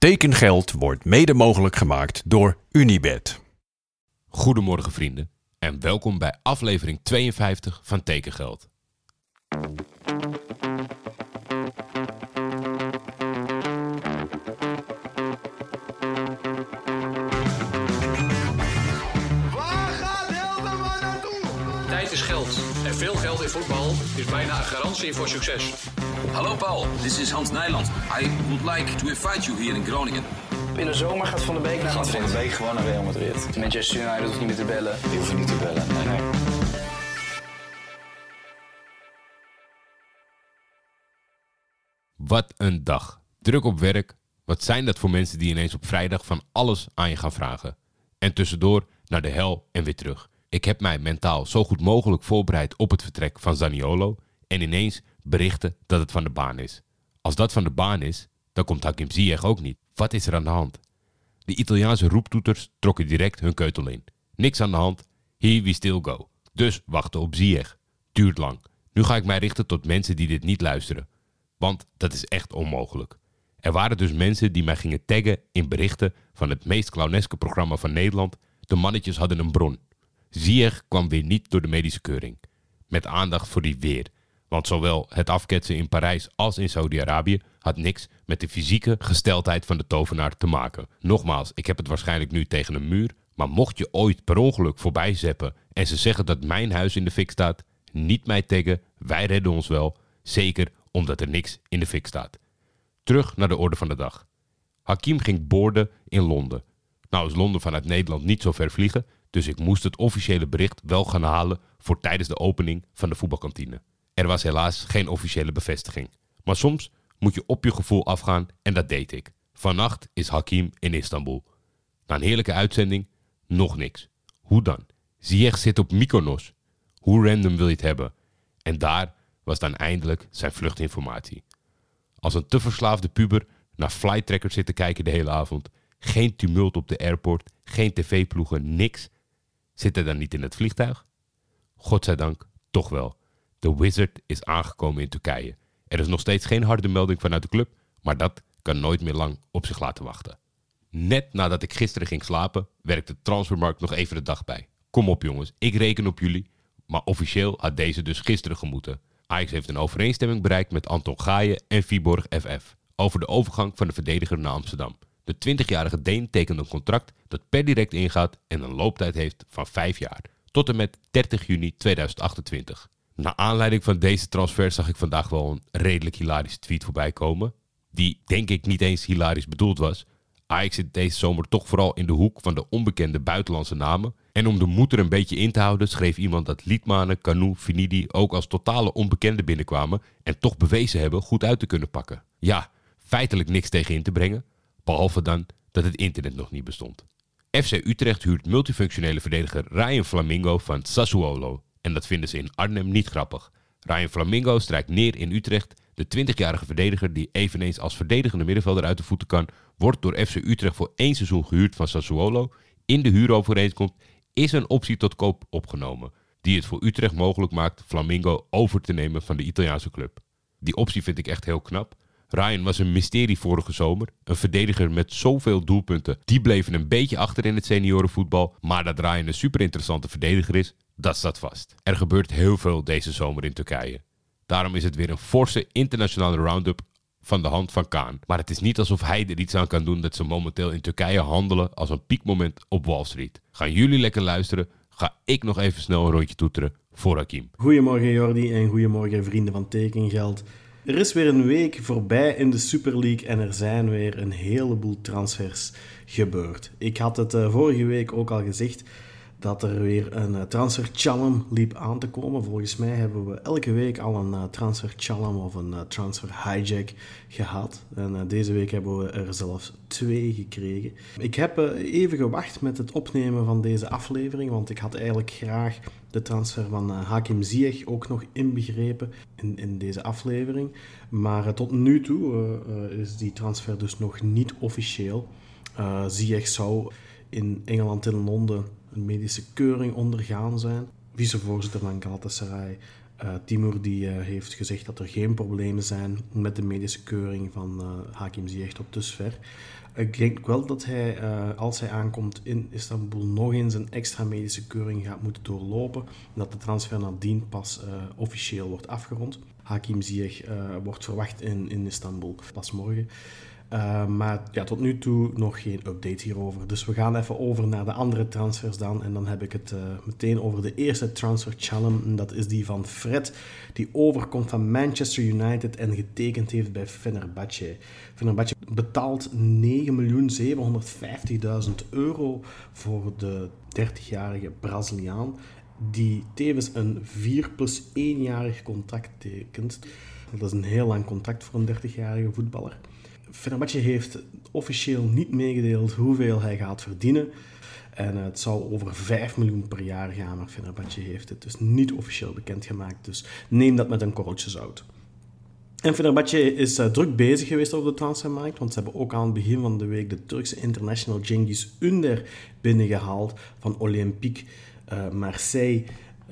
Tekengeld wordt mede mogelijk gemaakt door Unibed. Goedemorgen vrienden en welkom bij aflevering 52 van Tekengeld. Is bijna een garantie voor succes. Hallo Paul, this is Hans Nijland. I would like to invite you here in Groningen. In de zomer gaat Van de Beek naar Gaat Van de Beek gewoon naar Real Madrid. Manchester United hoeft niet meer te bellen. Die hoeven niet te bellen. Nee, nee. Wat een dag. Druk op werk. Wat zijn dat voor mensen die ineens op vrijdag van alles aan je gaan vragen? En tussendoor naar de hel en weer terug. Ik heb mij mentaal zo goed mogelijk voorbereid op het vertrek van Zaniolo en ineens berichten dat het van de baan is. Als dat van de baan is, dan komt Hakim Ziyech ook niet. Wat is er aan de hand? De Italiaanse roeptoeters trokken direct hun keutel in. Niks aan de hand, here we still go. Dus wachten op Ziyech. Duurt lang. Nu ga ik mij richten tot mensen die dit niet luisteren. Want dat is echt onmogelijk. Er waren dus mensen die mij gingen taggen in berichten van het meest clowneske programma van Nederland. De mannetjes hadden een bron. Ziyech kwam weer niet door de medische keuring. Met aandacht voor die weer. Want zowel het afketsen in Parijs als in Saudi-Arabië had niks met de fysieke gesteldheid van de tovenaar te maken. Nogmaals, ik heb het waarschijnlijk nu tegen een muur. Maar mocht je ooit per ongeluk voorbij zeppen en ze zeggen dat mijn huis in de fik staat, niet mij taggen, wij redden ons wel. Zeker omdat er niks in de fik staat. Terug naar de orde van de dag. Hakim ging boorden in Londen. Nou is Londen vanuit Nederland niet zo ver vliegen, dus ik moest het officiële bericht wel gaan halen voor tijdens de opening van de voetbalkantine. Er was helaas geen officiële bevestiging. Maar soms moet je op je gevoel afgaan en dat deed ik. Vannacht is Hakim in Istanbul. Na een heerlijke uitzending, nog niks. Hoe dan? Ziyech zit op Mykonos. Hoe random wil je het hebben? En daar was dan eindelijk zijn vluchtinformatie. Als een te verslaafde puber naar flighttrackers zit te kijken de hele avond. Geen tumult op de airport, geen tv-ploegen, niks. Zit hij dan niet in het vliegtuig? Godzijdank, toch wel. De Wizard is aangekomen in Turkije. Er is nog steeds geen harde melding vanuit de club, maar dat kan nooit meer lang op zich laten wachten. Net nadat ik gisteren ging slapen, werkte de transfermarkt nog even de dag bij. Kom op jongens, ik reken op jullie. Maar officieel had deze dus gisteren gemoeten. Ajax heeft een overeenstemming bereikt met Anton Gaaien en Viborg FF over de overgang van de verdediger naar Amsterdam. De 20-jarige Deen tekent een contract dat per direct ingaat en een looptijd heeft van 5 jaar, tot en met 30 juni 2028. Na aanleiding van deze transfer zag ik vandaag wel een redelijk hilarische tweet voorbij komen, die denk ik niet eens hilarisch bedoeld was. Ajax zit deze zomer toch vooral in de hoek van de onbekende buitenlandse namen. En om de moed er een beetje in te houden, schreef iemand dat Liedmanen, Canu, Finidi ook als totale onbekenden binnenkwamen en toch bewezen hebben goed uit te kunnen pakken. Ja, feitelijk niks tegen in te brengen, behalve dan dat het internet nog niet bestond. FC Utrecht huurt multifunctionele verdediger Ryan Flamingo van Sassuolo. En dat vinden ze in Arnhem niet grappig. Ryan Flamingo strijkt neer in Utrecht. De 20-jarige verdediger, die eveneens als verdedigende middenvelder uit de voeten kan, wordt door FC Utrecht voor één seizoen gehuurd van Sassuolo. In de huurovereenkomst is een optie tot koop opgenomen, die het voor Utrecht mogelijk maakt Flamingo over te nemen van de Italiaanse club. Die optie vind ik echt heel knap. Ryan was een mysterie vorige zomer. Een verdediger met zoveel doelpunten. Die bleven een beetje achter in het seniorenvoetbal. Maar dat Ryan een super interessante verdediger is, dat staat vast. Er gebeurt heel veel deze zomer in Turkije. Daarom is het weer een forse internationale round-up van de hand van Kaan. Maar het is niet alsof hij er iets aan kan doen dat ze momenteel in Turkije handelen als een piekmoment op Wall Street. Gaan jullie lekker luisteren? Ga ik nog even snel een rondje toeteren voor Hakim. Goedemorgen Jordi en goedemorgen vrienden van Tekengeld. Er is weer een week voorbij in de Super League en er zijn weer een heleboel transfers gebeurd. Ik had het eh, vorige week ook al gezegd dat er weer een uh, transfer challenge liep aan te komen. Volgens mij hebben we elke week al een uh, transfer challenge of een transfer hijack gehad. En deze week hebben we er zelfs twee gekregen. Ik heb even gewacht met het opnemen van deze aflevering, want ik had eigenlijk graag de transfer van Hakim Ziyech ook nog inbegrepen in, in deze aflevering. Maar tot nu toe is die transfer dus nog niet officieel. Ziyech zou in Engeland en Londen een medische keuring ondergaan zijn. Vicevoorzitter van Galatasaray Timur die, heeft gezegd dat er geen problemen zijn met de medische keuring van uh, Hakim Ziyech tot dusver. Ik denk wel dat hij, als hij aankomt in Istanbul, nog eens een extra medische keuring gaat moeten doorlopen. En dat de transfer nadien pas officieel wordt afgerond. Hakim Ziyech wordt verwacht in, in Istanbul pas morgen. Uh, maar ja, tot nu toe nog geen update hierover. Dus we gaan even over naar de andere transfers dan. En dan heb ik het uh, meteen over de eerste transfer challenge. En dat is die van Fred, die overkomt van Manchester United en getekend heeft bij Fenerbahce. Fenerbahce betaalt 9.750.000 euro voor de 30-jarige Braziliaan. Die tevens een 4 plus 1-jarig contract tekent. Dat is een heel lang contract voor een 30-jarige voetballer. Fenerbahce heeft officieel niet meegedeeld hoeveel hij gaat verdienen. En het zou over 5 miljoen per jaar gaan, maar Fenerbahce heeft het dus niet officieel bekendgemaakt. Dus neem dat met een korreltje zout. En Fenerbahce is uh, druk bezig geweest op de transfermarkt, want ze hebben ook aan het begin van de week de Turkse international Cengiz Under binnengehaald van Olympique uh, Marseille.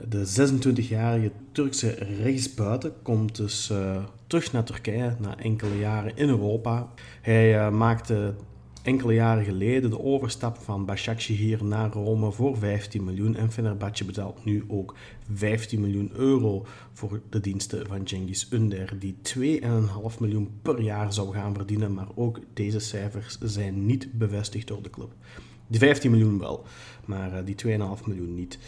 De 26-jarige Turkse rechtsbuiten komt dus uh, terug naar Turkije na enkele jaren in Europa. Hij uh, maakte enkele jaren geleden de overstap van Başakşehir naar Rome voor 15 miljoen en Fenerbahce betaalt nu ook 15 miljoen euro voor de diensten van Cengiz Under, die 2,5 miljoen per jaar zou gaan verdienen, maar ook deze cijfers zijn niet bevestigd door de club. Die 15 miljoen wel, maar uh, die 2,5 miljoen niet.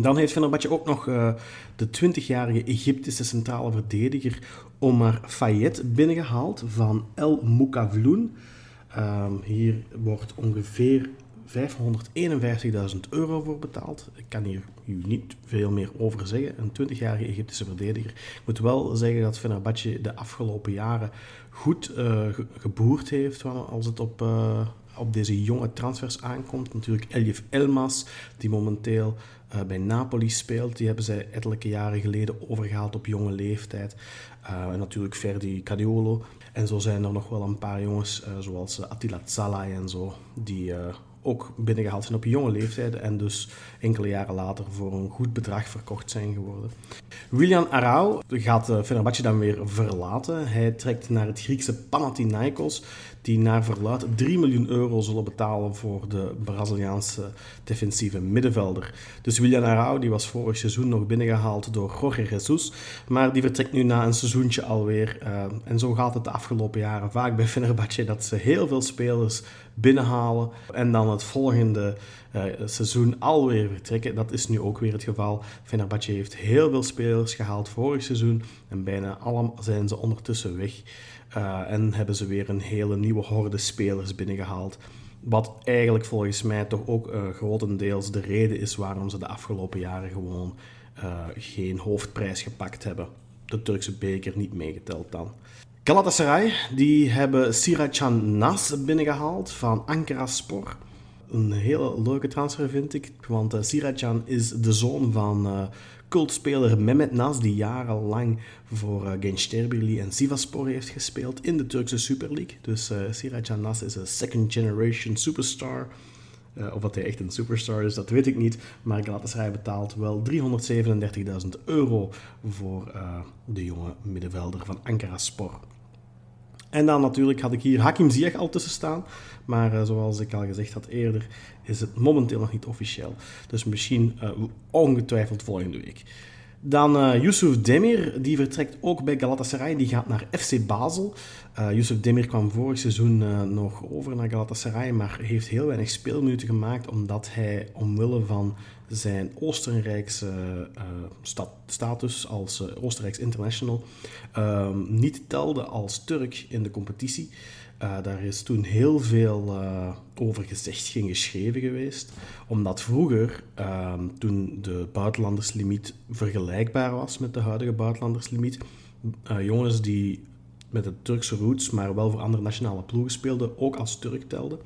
Dan heeft Fenerbahce ook nog uh, de 20-jarige Egyptische centrale verdediger Omar Fayet binnengehaald van El Moukavloun. Um, hier wordt ongeveer 551.000 euro voor betaald. Ik kan hier u niet veel meer over zeggen. Een 20-jarige Egyptische verdediger. Ik moet wel zeggen dat Fenerbahce de afgelopen jaren goed uh, geboerd heeft als het op, uh, op deze jonge transfers aankomt. Natuurlijk Elif Elmas, die momenteel uh, bij Napoli speelt. Die hebben zij ettelijke jaren geleden overgehaald op jonge leeftijd. Uh, en natuurlijk Ferdi Cadiolo. En zo zijn er nog wel een paar jongens, uh, zoals Attila Zalai en zo, die ook binnengehaald zijn op jonge leeftijd en dus enkele jaren later voor een goed bedrag verkocht zijn geworden. William Arau gaat Fenerbahce dan weer verlaten. Hij trekt naar het Griekse Panathinaikos, die naar verluid 3 miljoen euro zullen betalen voor de Braziliaanse defensieve middenvelder. Dus William Arau die was vorig seizoen nog binnengehaald door Jorge Jesus, maar die vertrekt nu na een seizoentje alweer. Uh, en zo gaat het de afgelopen jaren vaak bij Fenerbahce, dat ze heel veel spelers binnenhalen en dan het volgende uh, seizoen alweer vertrekken. Dat is nu ook weer het geval. Fenerbahce heeft heel veel spelers gehaald vorig seizoen en bijna allemaal zijn ze ondertussen weg. Uh, en hebben ze weer een hele nieuwe horde spelers binnengehaald. Wat eigenlijk volgens mij toch ook uh, grotendeels de reden is waarom ze de afgelopen jaren gewoon geen hoofdprijs gepakt hebben. De Turkse beker niet meegeteld dan. Galatasaray die hebben Siracan Nas binnengehaald van Ankara Spor. Een hele leuke transfer vind ik, want uh, is de zoon van cultspeler Mehmet Nas, die jarenlang voor uh, Gençlerbirliği en Sivasspor heeft gespeeld in de Turkse Super League. Dus uh, Siracan Nas is een second generation superstar. Uh, of dat hij echt een superstar is, dat weet ik niet. Maar Galatasaray betaalt wel 337.000 euro voor de jonge middenvelder van Ankara Spor. En dan natuurlijk had ik hier Hakim Ziyech al tussen staan. Maar uh, zoals ik al gezegd had eerder, is het momenteel nog niet officieel. Dus misschien uh, ongetwijfeld volgende week. Dan uh, Yusuf Demir, die vertrekt ook bij Galatasaray. Die gaat naar FC Basel. Yusuf Demir kwam vorig seizoen nog over naar Galatasaray, maar heeft heel weinig speelminuten gemaakt omdat hij omwille van zijn Oostenrijkse sta status als Oostenrijks international niet telde als Turk in de competitie. Uh, daar is toen heel veel over gezegd en geschreven geweest. Omdat vroeger, uh, toen de buitenlanderslimiet vergelijkbaar was met de huidige buitenlanderslimiet, jongens die met de Turkse roots, maar wel voor andere nationale ploegen speelden, ook als Turk telden.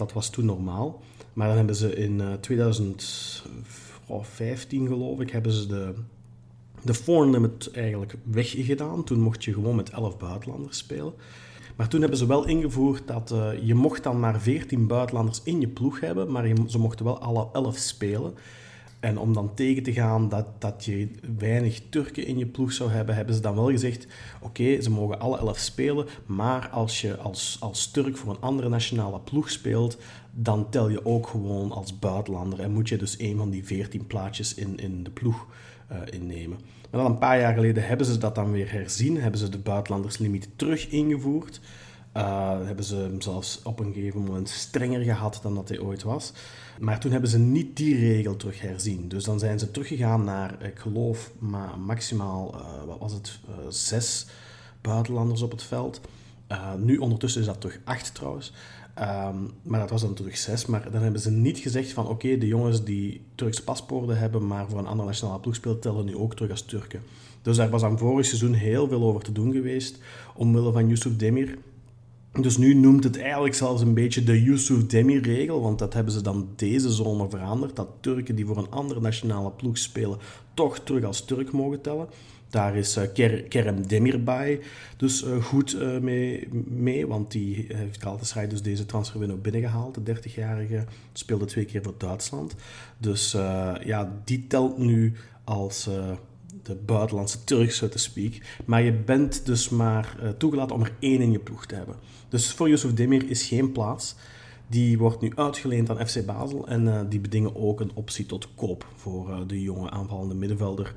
Dat was toen normaal. Maar dan hebben ze in 2015, geloof ik, hebben ze de, de foreign limit eigenlijk weggedaan. Toen mocht je gewoon met 11 buitenlanders spelen. Maar toen hebben ze wel ingevoerd dat uh, je mocht dan maar 14 buitenlanders in je ploeg hebben, maar je, ze mochten wel alle 11 spelen. En om dan tegen te gaan dat, dat je weinig Turken in je ploeg zou hebben, hebben ze dan wel gezegd: oké, ze mogen alle elf spelen, maar als je als, als Turk voor een andere nationale ploeg speelt, dan tel je ook gewoon als buitenlander en moet je dus een van die veertien plaatjes in, in de ploeg uh, innemen. Maar dan een paar jaar geleden hebben ze dat dan weer herzien, hebben ze de buitenlanderslimiet terug ingevoerd. Uh, hebben ze hem zelfs op een gegeven moment strenger gehad dan dat hij ooit was. Maar toen hebben ze niet die regel terug herzien. Dus dan zijn ze teruggegaan naar, ik geloof, ma maximaal, uh, wat was het, uh, zes buitenlanders op het veld. nu ondertussen is dat terug acht trouwens. Um, maar dat was dan terug zes. Maar dan hebben ze niet gezegd van oké, de jongens die Turkse paspoorten hebben, maar voor een andere nationale ploeg spelen, tellen nu ook terug als Turken. Dus daar was aan vorig seizoen heel veel over te doen geweest. Omwille van Yusuf Demir. Dus nu noemt het eigenlijk zelfs een beetje de Yusuf Demir-regel, want dat hebben ze dan deze zomer veranderd. Dat Turken die voor een andere nationale ploeg spelen, toch terug als Turk mogen tellen. Daar is uh, Kerem Demirbay dus uh, goed uh, mee, mee, want die heeft Galatasaray dus deze transferwindow binnengehaald. De 30-jarige speelde twee keer voor Duitsland. Dus ja, die telt nu als de buitenlandse Turk, zo te speak. Maar je bent dus maar toegelaten om er één in je ploeg te hebben. Dus voor Yusuf Demir is geen plaats. Die wordt nu uitgeleend aan FC Basel en uh, die bedingen ook een optie tot koop voor uh, de jonge aanvallende middenvelder.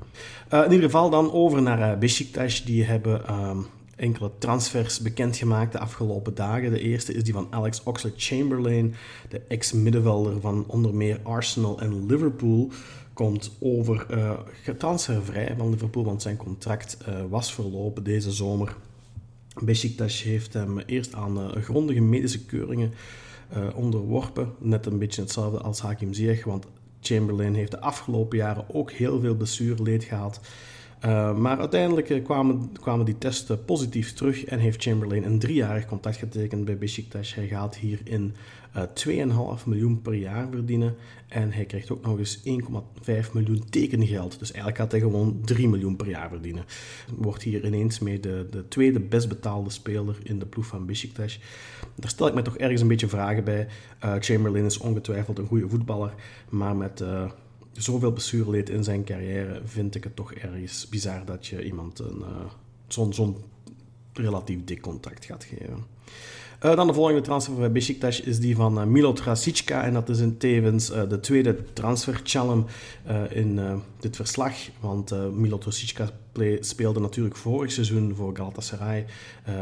Uh, in ieder geval dan over naar Besiktas. Die hebben um, enkele transfers bekendgemaakt de afgelopen dagen. De eerste is die van Alex Oxlade-Chamberlain, de ex-middenvelder van onder meer Arsenal en Liverpool. Komt over transfervrij van Liverpool, want zijn contract was verlopen deze zomer. Besiktas heeft hem eerst aan grondige medische keuringen uh, onderworpen. Net een beetje hetzelfde als Hakim Ziyech, want Chamberlain heeft de afgelopen jaren ook heel veel blessureleed gehad. Uh, maar uiteindelijk uh, kwamen, kwamen die testen positief terug en heeft Chamberlain een driejarig contract getekend bij Besiktas. Hij gaat hierin uh, 2,5 miljoen per jaar verdienen en hij krijgt ook nog eens 1,5 miljoen tekengeld. Dus eigenlijk gaat hij gewoon 3 miljoen per jaar verdienen. Wordt hier ineens mee de, de tweede best betaalde speler in de ploeg van Besiktas. Daar stel ik me toch ergens een beetje vragen bij. Chamberlain is ongetwijfeld een goede voetballer, maar met zoveel blessureleed in zijn carrière vind ik het toch ergens bizar dat je iemand een, uh, zo'n zo relatief dik contract gaat geven. Uh, dan de volgende transfer bij Besiktas is die van uh, Milot Rasicka. En dat is in tevens uh, de tweede transfer-challenge in dit verslag. Want Milot Rasicka speelde natuurlijk vorig seizoen voor Galatasaray.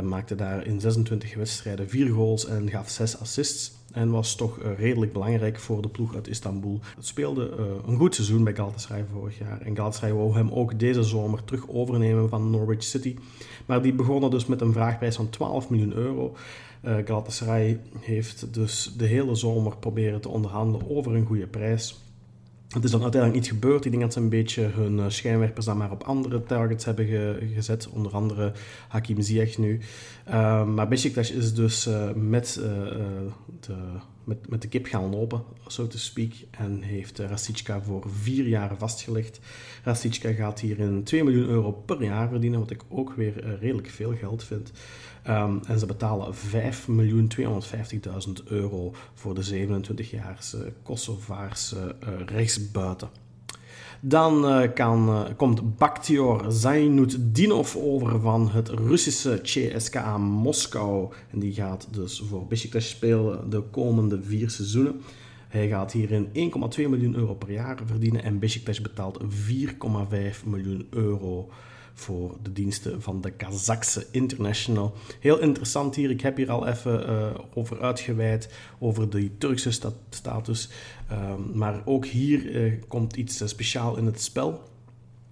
maakte daar in 26 wedstrijden 4 goals en gaf 6 assists. En was toch redelijk belangrijk voor de ploeg uit Istanbul. Het speelde een goed seizoen bij Galatasaray vorig jaar. En Galatasaray wou hem ook deze zomer terug overnemen van Norwich City. Maar die begonnen dus met een vraagprijs van 12 miljoen euro. Uh, Galatasaray heeft dus de hele zomer proberen te onderhandelen over een goede prijs. Het is dan uiteindelijk niet gebeurd. Ik denk dat ze een beetje hun eh, schijnwerpers dan maar op andere targets hebben gezet. Onder andere Hakim Ziyech nu. Uh, maar Besiktas is dus uh, met, de, met, met de kip gaan lopen, zo te speak. En heeft Rasicka voor vier jaar vastgelegd. Rasicka gaat hier in 2 miljoen euro per jaar verdienen, wat ik ook weer redelijk veel geld vind. Um, en ze betalen 5.250.000 euro voor de 27-jarige Kosovaarse uh, rechtsbuiten. Dan uh, kan, uh, komt Bakhtior Zainutdinov over van het Russische CSKA Moskou. En die gaat dus voor Besiktas spelen de komende vier seizoenen. Hij gaat hierin 1,2 miljoen euro per jaar verdienen en Besiktas betaalt 4,5 miljoen euro voor de diensten van de Kazakse International. Heel interessant hier, ik heb hier al even uh, over uitgeweid, over de Turkse sta status. Uh, maar ook hier uh, komt iets eh, speciaal in het spel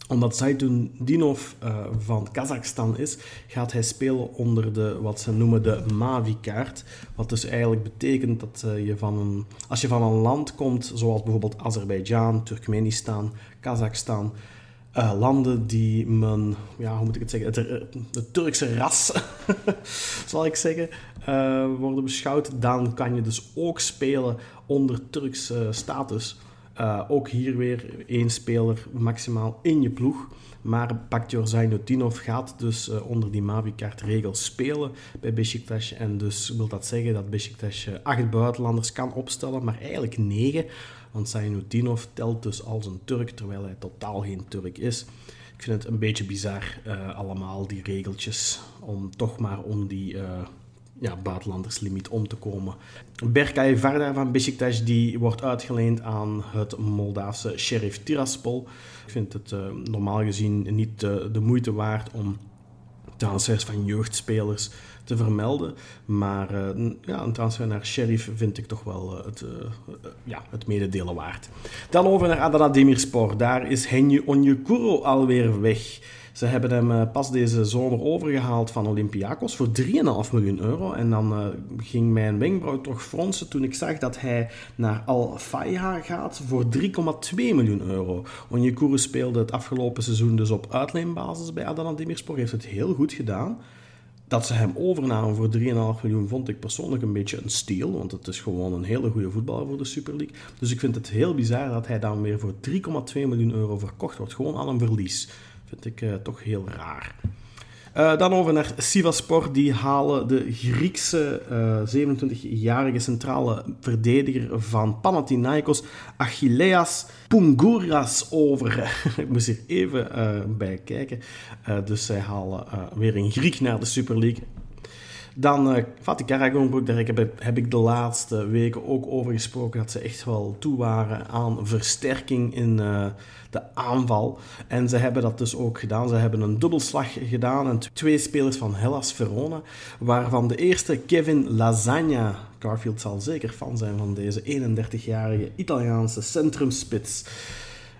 omdat Zaitun Dinov van Kazachstan is, gaat hij spelen onder de, wat ze noemen de Mavi-kaart. Wat dus eigenlijk betekent dat je van een, als je van een land komt, zoals bijvoorbeeld Azerbeidzjan, Turkmenistan, Kazachstan, uh, landen die men, ja, hoe moet ik het zeggen, het, het Turkse ras, zal ik zeggen, uh, worden beschouwd, dan kan je dus ook spelen onder Turkse status. Ook hier weer één speler maximaal in je ploeg. Maar Bakhtior Zainutinov gaat dus onder die Mavi-kaart-regels spelen bij Besiktas. En dus wil dat zeggen dat Besiktas acht buitenlanders kan opstellen, maar eigenlijk negen Want Sayinudinov telt dus als een Turk, terwijl hij totaal geen Turk is. Ik vind het een beetje bizar, uh, allemaal die regeltjes, om toch maar om die uh, ja, buitenlanderslimiet om te komen. Berkay Varda van Besiktas die wordt uitgeleend aan het Moldaafse Sheriff Tiraspol. Ik vind het uh, normaal gezien niet de moeite waard om transfers van jeugdspelers te vermelden. Maar uh, ja, een transfer naar Sheriff vind ik toch wel uh, het, uh, ja, het mededelen waard. Dan over naar Adana Demirspor. Daar is Henje Onyekuro alweer weg. Ze hebben hem pas deze zomer overgehaald van Olympiakos voor 3,5 miljoen euro. En dan ging mijn wenkbrauw toch fronsen toen ik zag dat hij naar Al Fayha gaat voor 3,2 miljoen euro. Onyekuru speelde het afgelopen seizoen dus op uitleenbasis bij Adana Demirspor. Heeft het heel goed gedaan. Dat ze hem overnamen voor 3,5 miljoen vond ik persoonlijk een beetje een steal. Want het is gewoon een hele goede voetballer voor de Super League. Dus ik vind het heel bizar dat hij dan weer voor 3,2 miljoen euro verkocht wordt. Gewoon aan een verlies. Vind ik uh, toch heel raar. Uh, dan over naar Sivaspor. Die halen de Griekse uh, 27-jarige centrale verdediger van Panathinaikos, Achilleas Pungouras, over. Ik moest hier even bij kijken. dus zij halen weer een Griek naar de Super League. Dan uh, Fatih Karagonbroek, daar heb, heb, ik de laatste weken ook over gesproken dat ze echt wel toe waren aan versterking in uh, de aanval. En ze hebben dat dus ook gedaan. Ze hebben een dubbelslag gedaan en twee spelers van Hellas Verona, waarvan de eerste Kevin Lasagna. Garfield zal zeker fan zijn van deze 31-jarige Italiaanse centrumspits.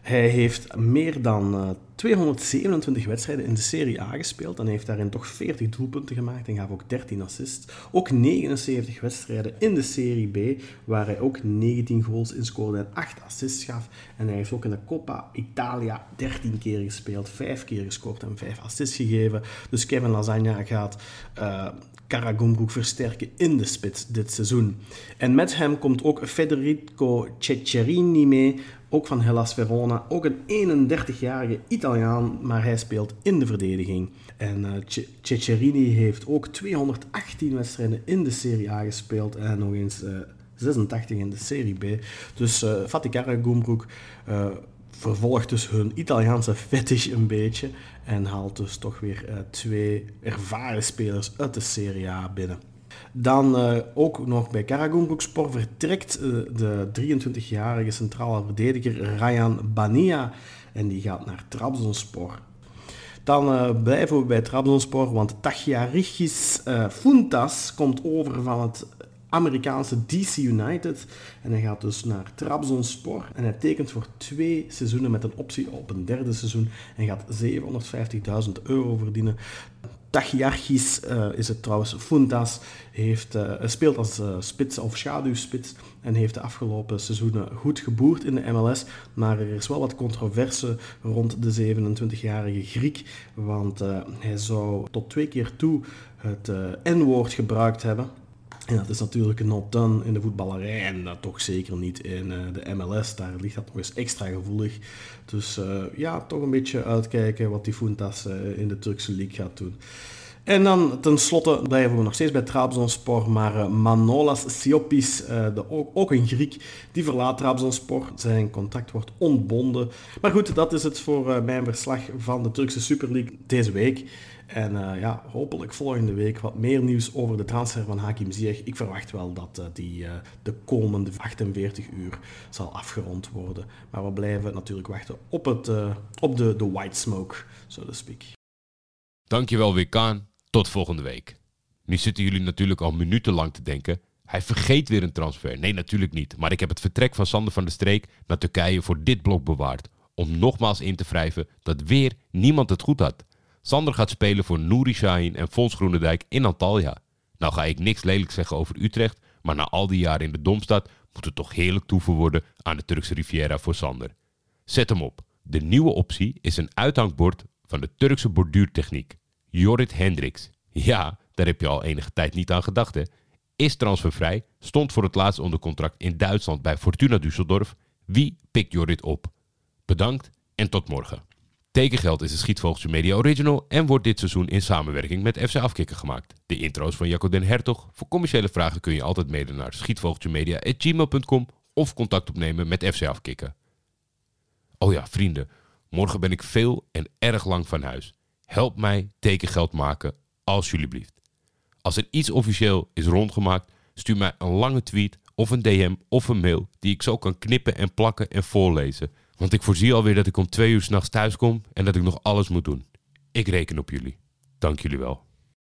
Hij heeft meer dan uh, 227 wedstrijden in de Serie A gespeeld en heeft daarin toch 40 doelpunten gemaakt en gaf ook 13 assists. Ook 79 wedstrijden in de Serie B, waar hij ook 19 goals in scoorde en 8 assists gaf. En hij heeft ook in de Coppa Italia 13 keer gespeeld, 5 keer gescoord en 5 assists gegeven. Dus Kevin Lasagna gaat uh, Karagumruk versterken in de spits dit seizoen. En met hem komt ook Federico Ceccherini mee, ook van Hellas Verona. Ook een 31-jarige Italiaan, maar hij speelt in de verdediging. En uh, Ceccherini heeft ook 218 wedstrijden in de Serie A gespeeld en nog eens uh, 86 in de Serie B. Dus uh, Fatih Karagumruk uh, vervolgt dus hun Italiaanse fetish een beetje en haalt dus toch weer uh, twee ervaren spelers uit de Serie A binnen. Dan uh, ook nog bij Karagumrukspor vertrekt uh, de 23-jarige centrale verdediger Ryan Bania en die gaat naar Trabzonspor. Dan blijven we bij Trabzonspor, want Tachiarigis Funtas komt over van het Amerikaanse DC United. En hij gaat dus naar Trabzonspor. En hij tekent voor twee seizoenen met een optie op een derde seizoen. En gaat 750.000 euro verdienen. Tachiarchis uh, is het trouwens. Funtas heeft, uh, speelt als uh, spits of schaduwspits en heeft de afgelopen seizoenen goed geboerd in de MLS. Maar er is wel wat controverse rond de 27-jarige Griek, want hij zou tot twee keer toe het N-woord gebruikt hebben. En dat is natuurlijk een not done in de voetballerij en dat toch zeker niet in uh, de MLS. Daar ligt dat nog eens extra gevoelig. Dus uh, ja, toch een beetje uitkijken wat die Funtas uh, in de Turkse league gaat doen. En dan tenslotte blijven we nog steeds bij Trabzonspor, maar Manolas Siopis, ook, een Griek, die verlaat Trabzonspor. Zijn contract wordt ontbonden. Maar goed, dat is het voor mijn verslag van de Turkse Super League deze week. En uh, ja, hopelijk volgende week wat meer nieuws over de transfer van Hakim Ziyech. Ik verwacht wel dat uh, die uh, de komende 48 uur zal afgerond worden. Maar we blijven natuurlijk wachten op, het, op de, de white smoke, so to speak. Dankjewel Wikaan. Tot volgende week. Nu zitten jullie natuurlijk al minutenlang te denken. Hij vergeet weer een transfer. Nee, natuurlijk niet. Maar ik heb het vertrek van Sander van der Streek naar Turkije voor dit blok bewaard. Om nogmaals in te wrijven dat weer niemand het goed had. Sander gaat spelen voor Nouri Sahin en Fons Groenendijk in Antalya. Nou ga ik niks lelijk zeggen over Utrecht, maar na al die jaren in de Domstad moet het toch heerlijk toeven worden aan de Turkse Riviera voor Sander. Zet hem op. De nieuwe optie is een uithangbord van de Turkse borduurtechniek. Jorrit Hendricks. Ja, daar heb je al enige tijd niet aan gedacht hè. Is transfervrij, stond voor het laatst onder contract in Duitsland bij Fortuna Düsseldorf. Wie pikt Jorrit op? Bedankt en tot morgen. Tekengeld is een Schietvogeltje Media Original en wordt dit seizoen in samenwerking met FC Afkikken gemaakt. De intro's van Jacco den Hertog. Voor commerciële vragen kun je altijd mailen naar schietvogeltjemedia.gmail.com of contact opnemen met FC Afkikken. Oh ja, vrienden, morgen ben ik veel en erg lang van huis. Help mij tekengeld maken, alsjeblieft. Als er iets officieel is rondgemaakt, stuur mij een lange tweet of een DM of een mail die ik zo kan knippen en plakken en voorlezen. Want ik voorzie alweer dat ik om twee uur s'nachts thuis kom en dat ik nog alles moet doen. Ik reken op jullie. Dank jullie wel.